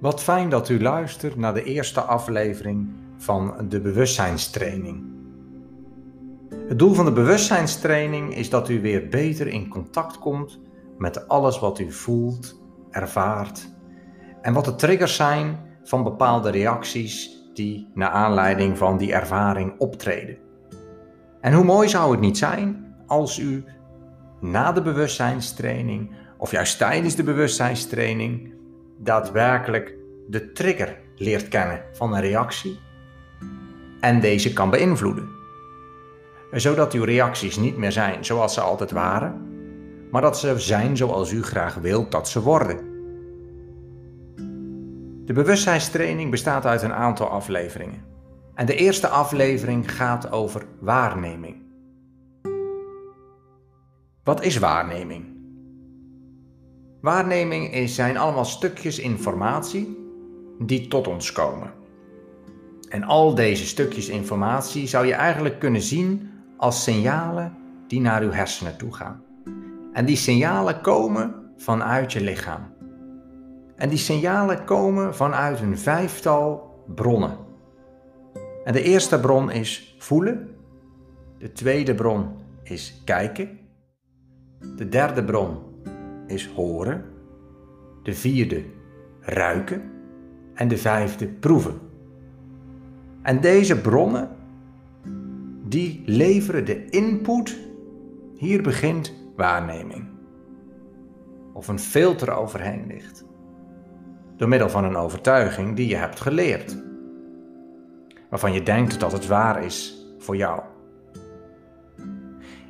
Wat fijn dat u luistert naar de eerste aflevering van de bewustzijnstraining. Het doel van de bewustzijnstraining is dat u weer beter in contact komt met alles wat u voelt, ervaart en wat de triggers zijn van bepaalde reacties die naar aanleiding van die ervaring optreden. En hoe mooi zou het niet zijn als u na de bewustzijnstraining of juist tijdens de bewustzijnstraining daadwerkelijk de trigger leert kennen van een reactie en deze kan beïnvloeden. Zodat uw reacties niet meer zijn zoals ze altijd waren, maar dat ze zijn zoals u graag wilt dat ze worden. De bewustzijnstraining bestaat uit een aantal afleveringen. En de eerste aflevering gaat over waarneming. Wat is waarneming? Waarneming zijn allemaal stukjes informatie die tot ons komen. En al deze stukjes informatie zou je eigenlijk kunnen zien als signalen die naar uw hersenen toe gaan. En die signalen komen vanuit je lichaam. En die signalen komen vanuit een vijftal bronnen. En de eerste bron is voelen. De tweede bron is kijken. De derde bron is horen. De vierde ruiken. En de vijfde proeven. En deze bronnen, die leveren de input. Hier begint waarneming. Of een filter overheen ligt. Door middel van een overtuiging die je hebt geleerd. Waarvan je denkt dat het waar is voor jou.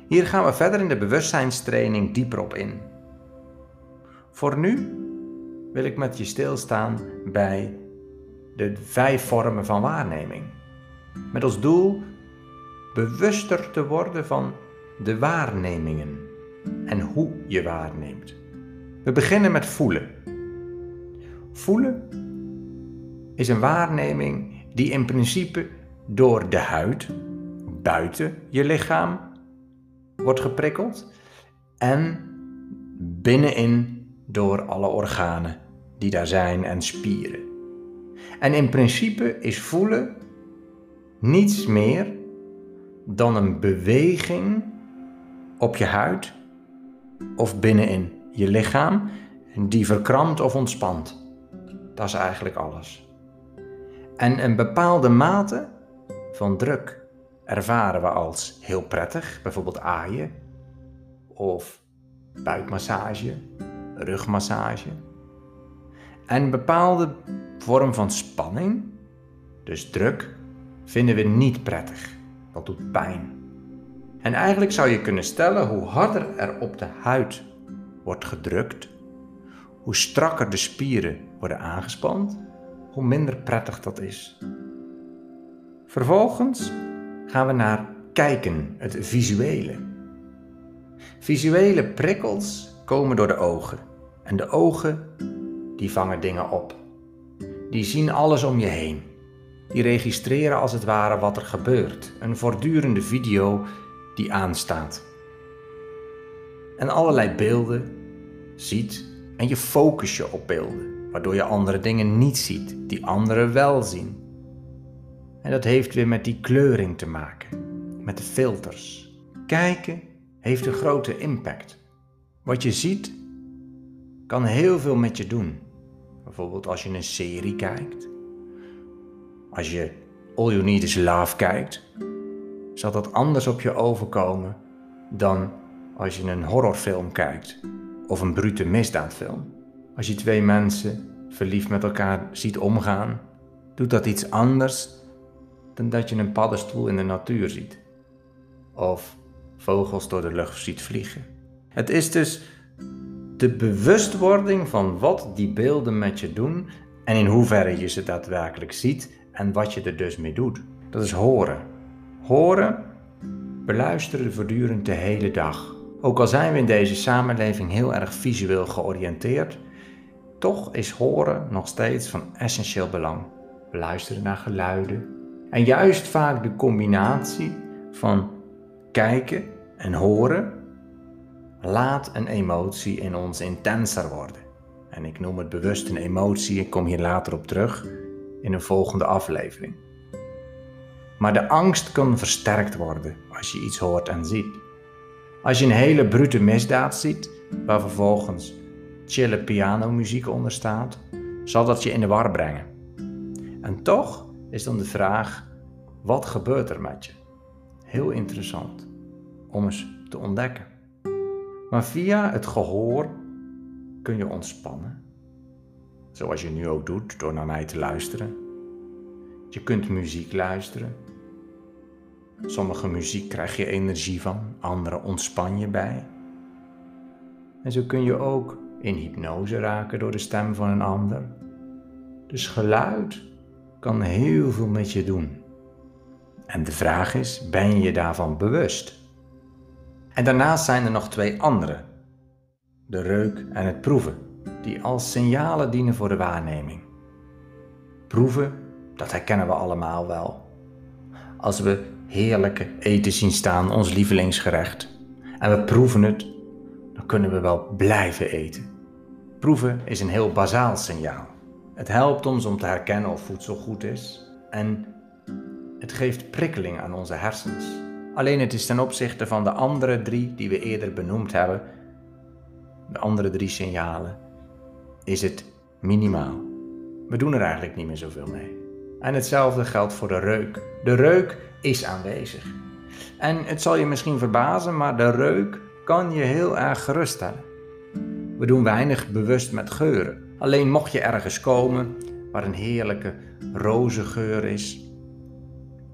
Hier gaan we verder in de bewustzijnstraining dieper op in. Voor nu wil ik met je stilstaan bij de vijf vormen van waarneming. Met als doel bewuster te worden van de waarnemingen en hoe je waarneemt. We beginnen met voelen. Voelen is een waarneming die in principe door de huid buiten je lichaam wordt geprikkeld en binnenin door alle organen die daar zijn en spieren. En in principe is voelen niets meer dan een beweging op je huid of binnenin je lichaam die verkrampt of ontspant. Dat is eigenlijk alles. En een bepaalde mate van druk ervaren we als heel prettig, bijvoorbeeld aaien of buikmassage, rugmassage. En een bepaalde vorm van spanning, dus druk, vinden we niet prettig. Dat doet pijn. En eigenlijk zou je kunnen stellen hoe harder er op de huid wordt gedrukt, hoe strakker de spieren worden aangespand, hoe minder prettig dat is. Vervolgens gaan we naar kijken, het visuele. Visuele prikkels komen door de ogen. En de ogen, die vangen dingen op. Die zien alles om je heen. Die registreren als het ware wat er gebeurt. Een voortdurende video die aanstaat. En allerlei beelden ziet en je focus je op beelden, waardoor je andere dingen niet ziet, die anderen wel zien. En dat heeft weer met die kleuring te maken, met de filters. Kijken heeft een grote impact. Wat je ziet kan heel veel met je doen. Bijvoorbeeld als je een serie kijkt. Als je All You Need Is Love kijkt, zal dat anders op je overkomen dan als je een horrorfilm kijkt of een brute misdaadfilm. Als je twee mensen verliefd met elkaar ziet omgaan, doet dat iets anders dan dat je een paddenstoel in de natuur ziet. Of vogels door de lucht ziet vliegen. Het is dus de bewustwording van wat die beelden met je doen en in hoeverre je ze daadwerkelijk ziet en wat je er dus mee doet. Dat is horen. Horen, beluisteren voortdurend de hele dag. Ook al zijn we in deze samenleving heel erg visueel georiënteerd, toch is horen nog steeds van essentieel belang. We luisteren naar geluiden en juist vaak de combinatie van kijken en horen laat een emotie in ons intenser worden. En ik noem het bewust een emotie, ik kom hier later op terug in een volgende aflevering. Maar de angst kan versterkt worden als je iets hoort en ziet. Als je een hele brute misdaad ziet, waar vervolgens chille pianomuziek onder staat, zal dat je in de war brengen. En toch is dan de vraag: wat gebeurt er met je? Heel interessant om eens te ontdekken. Maar via het gehoor kun je ontspannen. Zoals je nu ook doet door naar mij te luisteren. Je kunt muziek luisteren. Sommige muziek krijg je energie van, andere ontspan je bij. En zo kun je ook in hypnose raken door de stem van een ander. Dus geluid kan heel veel met je doen. En de vraag is, ben je daarvan bewust? En daarnaast zijn er nog twee andere. De reuk en het proeven, die als signalen dienen voor de waarneming. Proeven, dat herkennen we allemaal wel. Als we heerlijke eten zien staan, ons lievelingsgerecht, en we proeven het, dan kunnen we wel blijven eten. Proeven is een heel bazaal signaal. Het helpt ons om te herkennen of voedsel goed is en het geeft prikkeling aan onze hersens. Alleen het is ten opzichte van de andere drie die we eerder benoemd hebben, de andere drie signalen, is het minimaal. We doen er eigenlijk niet meer zoveel mee. En hetzelfde geldt voor de reuk. De reuk is aanwezig. En het zal je misschien verbazen, maar de reuk kan je heel erg geruststellen. We doen weinig bewust met geuren. Alleen mocht je ergens komen waar een heerlijke rozengeur is,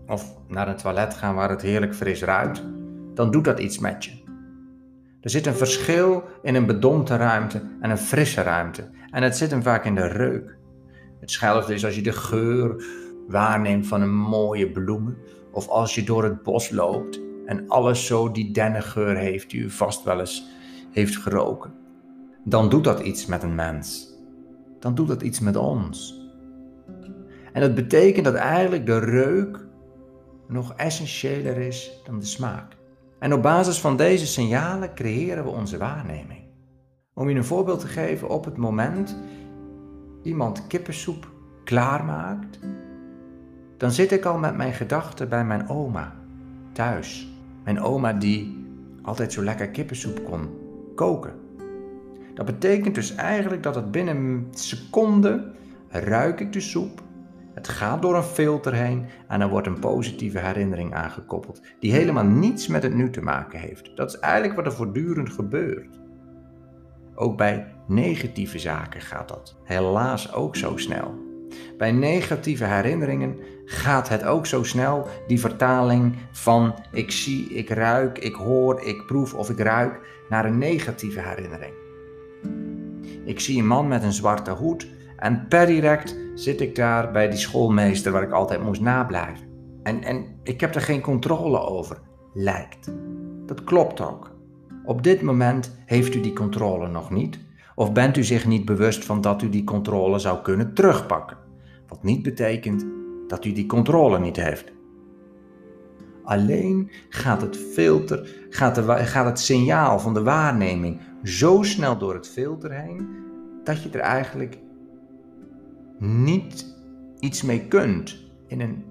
of naar een toilet gaan waar het heerlijk fris ruikt, dan doet dat iets met je. Er zit een verschil in een bedompte ruimte en een frisse ruimte. En het zit hem vaak in de reuk. Hetzelfde is als je de geur waarneemt van een mooie bloemen. Of als je door het bos loopt en alles zo die dennengeur heeft die u vast wel eens heeft geroken. Dan doet dat iets met een mens. Dan doet dat iets met ons. En dat betekent dat eigenlijk de reuk nog essentiëler is dan de smaak. En op basis van deze signalen creëren we onze waarneming. Om je een voorbeeld te geven, op het moment iemand kippensoep klaarmaakt, dan zit ik al met mijn gedachten bij mijn oma thuis. Mijn oma die altijd zo lekker kippensoep kon koken. Dat betekent dus eigenlijk dat het binnen een seconde ruik ik de soep het gaat door een filter heen en er wordt een positieve herinnering aangekoppeld, die helemaal niets met het nu te maken heeft. Dat is eigenlijk wat er voortdurend gebeurt. Ook bij negatieve zaken gaat dat helaas ook zo snel. Bij negatieve herinneringen gaat het ook zo snel, die vertaling van ik zie, ik ruik, ik hoor, ik proef of ik ruik, naar een negatieve herinnering. Ik zie een man met een zwarte hoed en per direct zit ik daar bij die schoolmeester waar ik altijd moest nablijven. En, en ik heb er geen controle over, lijkt. Dat klopt ook. Op dit moment heeft u die controle nog niet, of bent u zich niet bewust van dat u die controle zou kunnen terugpakken. Wat niet betekent dat u die controle niet heeft. Alleen gaat het filter, gaat, de, gaat het signaal van de waarneming zo snel door het filter heen, dat je er eigenlijk niet iets mee kunt in, een,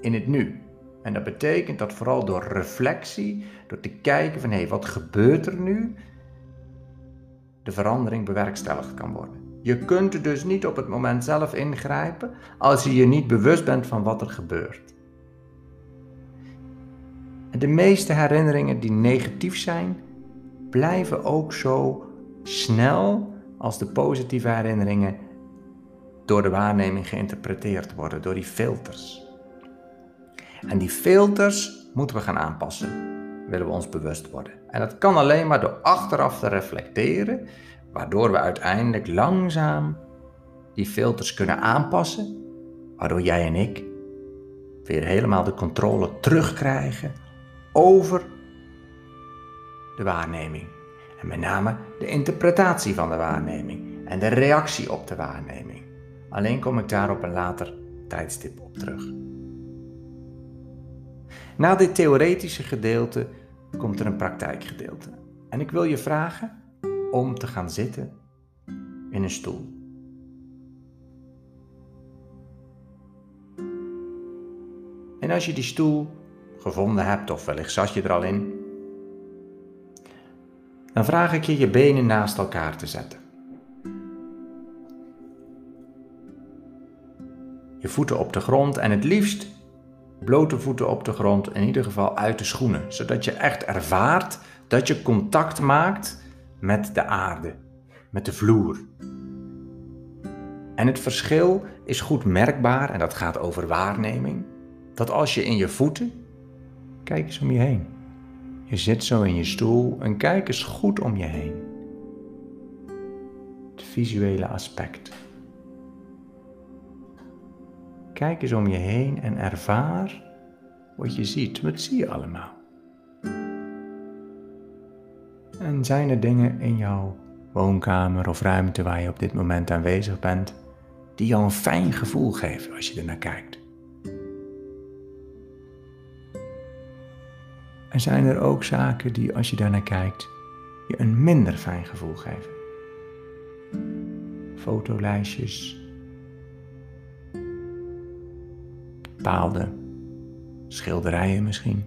in het nu. En dat betekent dat vooral door reflectie, door te kijken van hé, hey, wat gebeurt er nu, de verandering bewerkstelligd kan worden. Je kunt er dus niet op het moment zelf ingrijpen als je je niet bewust bent van wat er gebeurt. En de meeste herinneringen die negatief zijn, blijven ook zo snel als de positieve herinneringen door de waarneming geïnterpreteerd worden, door die filters. En die filters moeten we gaan aanpassen, willen we ons bewust worden. En dat kan alleen maar door achteraf te reflecteren, waardoor we uiteindelijk langzaam die filters kunnen aanpassen, waardoor jij en ik weer helemaal de controle terugkrijgen over de waarneming. En met name de interpretatie van de waarneming en de reactie op de waarneming. Alleen kom ik daar op een later tijdstip op terug. Na dit theoretische gedeelte komt er een praktijkgedeelte. En ik wil je vragen om te gaan zitten in een stoel. En als je die stoel gevonden hebt, of wellicht zat je er al in, dan vraag ik je je benen naast elkaar te zetten. Je voeten op de grond en het liefst blote voeten op de grond, in ieder geval uit de schoenen, zodat je echt ervaart dat je contact maakt met de aarde, met de vloer. En het verschil is goed merkbaar, en dat gaat over waarneming, dat als je in je voeten, kijk eens om je heen. Je zit zo in je stoel en kijk eens goed om je heen. Het visuele aspect. Kijk eens om je heen en ervaar wat je ziet. Wat zie je allemaal? En zijn er dingen in jouw woonkamer of ruimte waar je op dit moment aanwezig bent, die jou een fijn gevoel geven als je er naar kijkt? En zijn er ook zaken die, als je daarnaar kijkt, je een minder fijn gevoel geven? Fotolijstjes, bepaalde schilderijen misschien.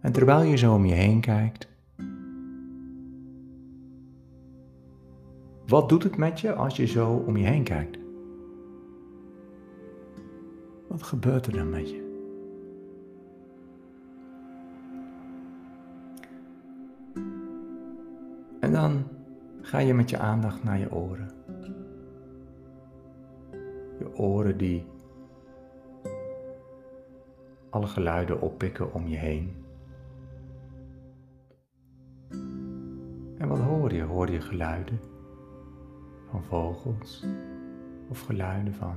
En terwijl je zo om je heen kijkt, wat doet het met je als je zo om je heen kijkt? Wat gebeurt er dan met je? En dan ga je met je aandacht naar je oren. Oren die alle geluiden oppikken om je heen. En wat hoor je? Hoor je geluiden van vogels of geluiden van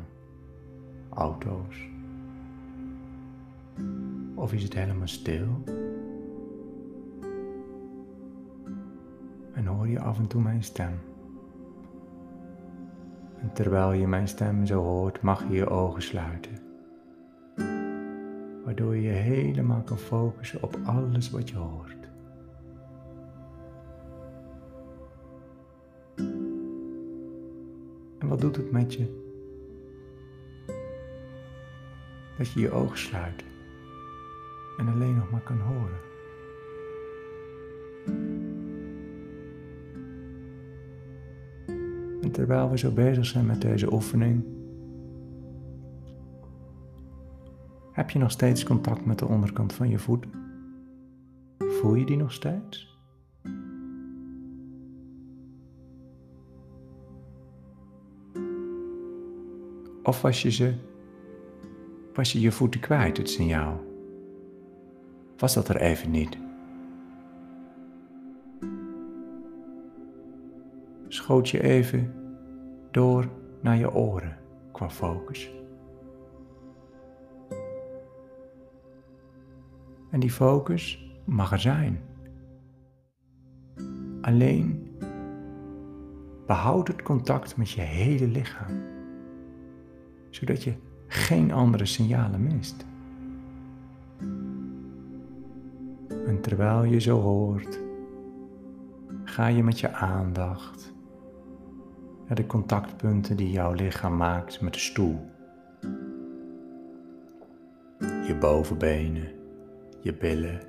auto's? Of is het helemaal stil? En hoor je af en toe mijn stem? En terwijl je mijn stem zo hoort, mag je je ogen sluiten. Waardoor je helemaal kan focussen op alles wat je hoort. En wat doet het met je? Dat je je ogen sluit en alleen nog maar kan horen. Terwijl we zo bezig zijn met deze oefening, heb je nog steeds contact met de onderkant van je voeten? Voel je die nog steeds? Of was je ze, was je je voeten kwijt, het signaal? Was dat er even niet? Schoot je even door naar je oren qua focus. En die focus mag er zijn. Alleen behoud het contact met je hele lichaam, zodat je geen andere signalen mist. En terwijl je zo hoort, ga je met je aandacht naar de contactpunten die jouw lichaam maakt met de stoel. Je bovenbenen, je billen,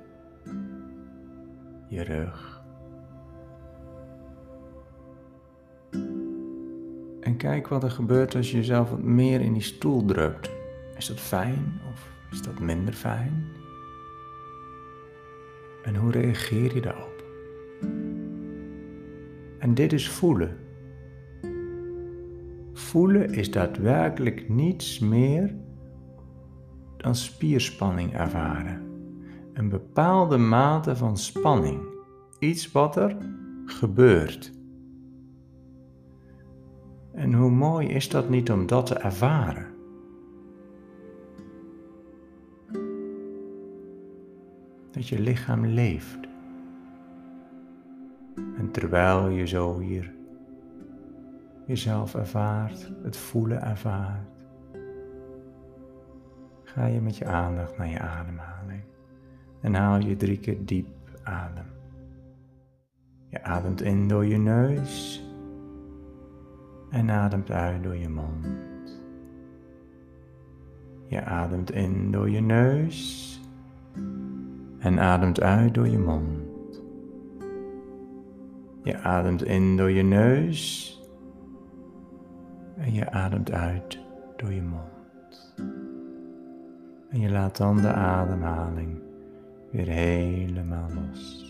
je rug. En kijk wat er gebeurt als je jezelf wat meer in die stoel drukt. Is dat fijn of is dat minder fijn? En hoe reageer je daarop? En dit is voelen. Voelen is daadwerkelijk niets meer dan spierspanning ervaren. Een bepaalde mate van spanning. Iets wat er gebeurt. En hoe mooi is dat niet om dat te ervaren? dat je lichaam leeft. En terwijl je zo hier jezelf ervaart, het voelen ervaart, ga je met je aandacht naar je ademhaling en haal je drie keer diep adem. Je ademt in door je neus en ademt uit door je mond. Je ademt in door je neus en ademt uit door je mond. Je ademt in door je neus en je ademt uit door je mond. En je laat dan de ademhaling weer helemaal los.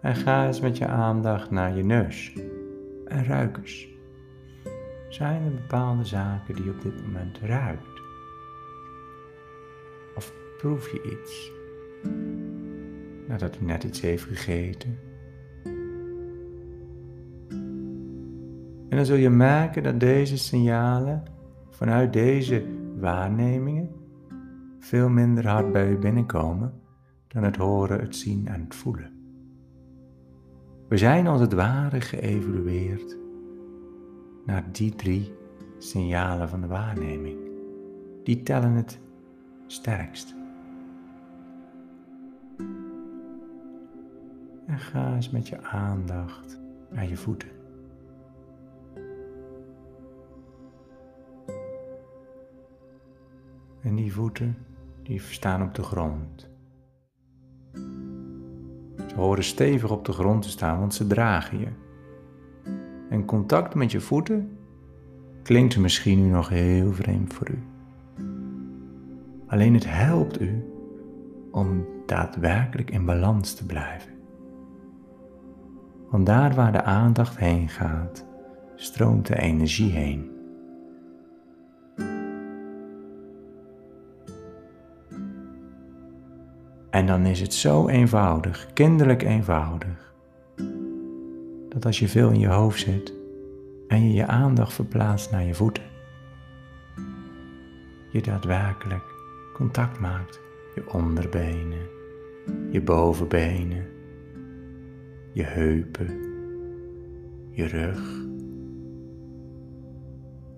En ga eens met je aandacht naar je neus en ruik eens. Zijn er bepaalde zaken die je op dit moment ruikt? Of proef je iets nadat je net iets heeft gegeten? En dan zul je merken dat deze signalen vanuit deze waarnemingen veel minder hard bij je binnenkomen dan het horen, het zien en het voelen. We zijn als het ware geëvolueerd naar die drie signalen van de waarneming. Die tellen het sterkst. En ga eens met je aandacht naar je voeten. En die voeten, die staan op de grond. Ze horen stevig op de grond te staan, want ze dragen je. En contact met je voeten klinkt misschien nu nog heel vreemd voor u. Alleen het helpt u om daadwerkelijk in balans te blijven. Want daar waar de aandacht heen gaat, stroomt de energie heen. En dan is het zo eenvoudig, kinderlijk eenvoudig, dat als je veel in je hoofd zit en je je aandacht verplaatst naar je voeten, je daadwerkelijk contact maakt, je onderbenen, je bovenbenen, je heupen, je rug.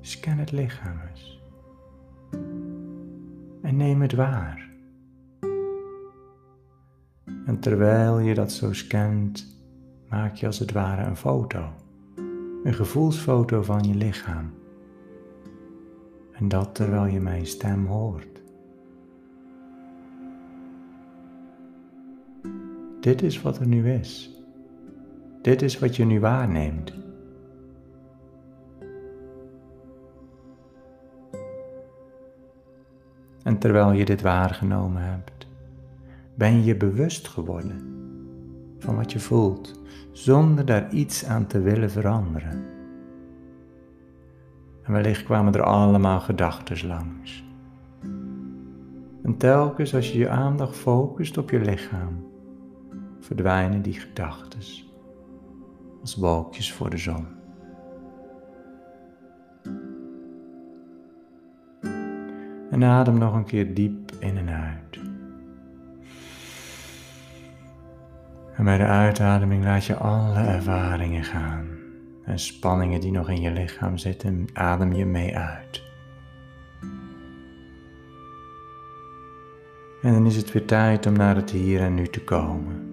Scan het lichaam eens en neem het waar. En terwijl je dat zo scant, maak je als het ware een foto. Een gevoelsfoto van je lichaam. En dat terwijl je mijn stem hoort. Dit is wat er nu is. Dit is wat je nu waarneemt. En terwijl je dit waargenomen hebt, ben je bewust geworden van wat je voelt, zonder daar iets aan te willen veranderen. En wellicht kwamen er allemaal gedachten langs. En telkens als je je aandacht focust op je lichaam, verdwijnen die gedachten als wolkjes voor de zon. En adem nog een keer diep in en uit. En bij de uitademing laat je alle ervaringen gaan en spanningen die nog in je lichaam zitten, adem je mee uit. En dan is het weer tijd om naar het hier en nu te komen.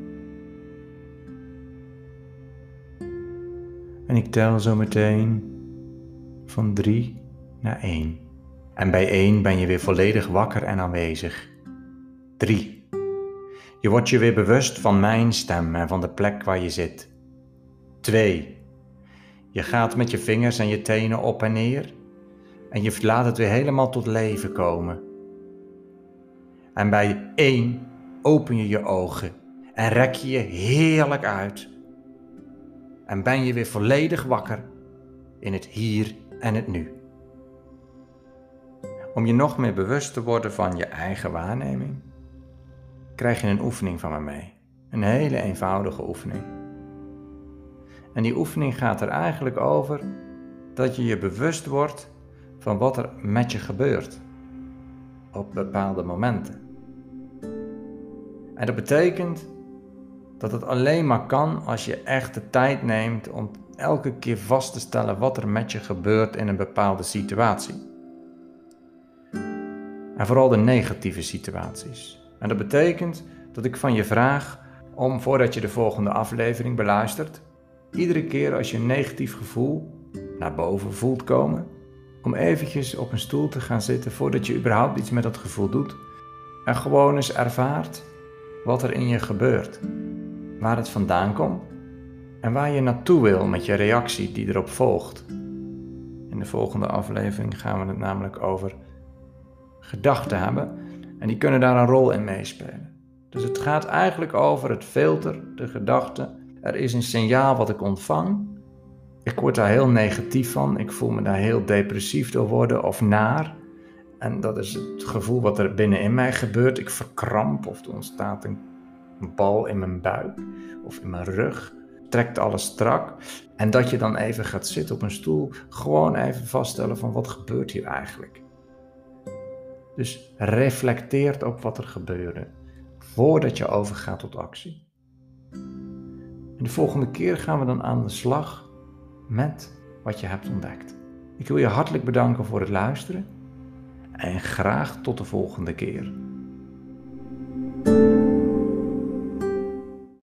En ik tel zo meteen van drie naar één. En bij één ben je weer volledig wakker en aanwezig. Drie. Je wordt je weer bewust van mijn stem en van de plek waar je zit. 2. Je gaat met je vingers en je tenen op en neer en je laat het weer helemaal tot leven komen. En bij 1 open je je ogen en rek je je heerlijk uit. En ben je weer volledig wakker in het hier en het nu. Om je nog meer bewust te worden van je eigen waarneming krijg je een oefening van me mee. Een hele eenvoudige oefening. En die oefening gaat er eigenlijk over dat je je bewust wordt van wat er met je gebeurt op bepaalde momenten. En dat betekent dat het alleen maar kan als je echt de tijd neemt om elke keer vast te stellen wat er met je gebeurt in een bepaalde situatie. En vooral de negatieve situaties. En dat betekent dat ik van je vraag om voordat je de volgende aflevering beluistert, iedere keer als je een negatief gevoel naar boven voelt komen, om eventjes op een stoel te gaan zitten voordat je überhaupt iets met dat gevoel doet en gewoon eens ervaart wat er in je gebeurt, waar het vandaan komt en waar je naartoe wil met je reactie die erop volgt. In de volgende aflevering gaan we het namelijk over gedachten hebben en die kunnen daar een rol in meespelen. Dus het gaat eigenlijk over het filter, de gedachte. Er is een signaal wat ik ontvang. Ik word daar heel negatief van. Ik voel me daar heel depressief door worden of naar. En dat is het gevoel wat er binnenin mij gebeurt. Ik verkramp of er ontstaat een bal in mijn buik of in mijn rug. Trekt alles strak. En dat je dan even gaat zitten op een stoel. Gewoon even vaststellen van wat gebeurt hier eigenlijk. Dus reflecteert op wat er gebeurde voordat je overgaat tot actie. De volgende keer gaan we dan aan de slag met wat je hebt ontdekt. Ik wil je hartelijk bedanken voor het luisteren en graag tot de volgende keer.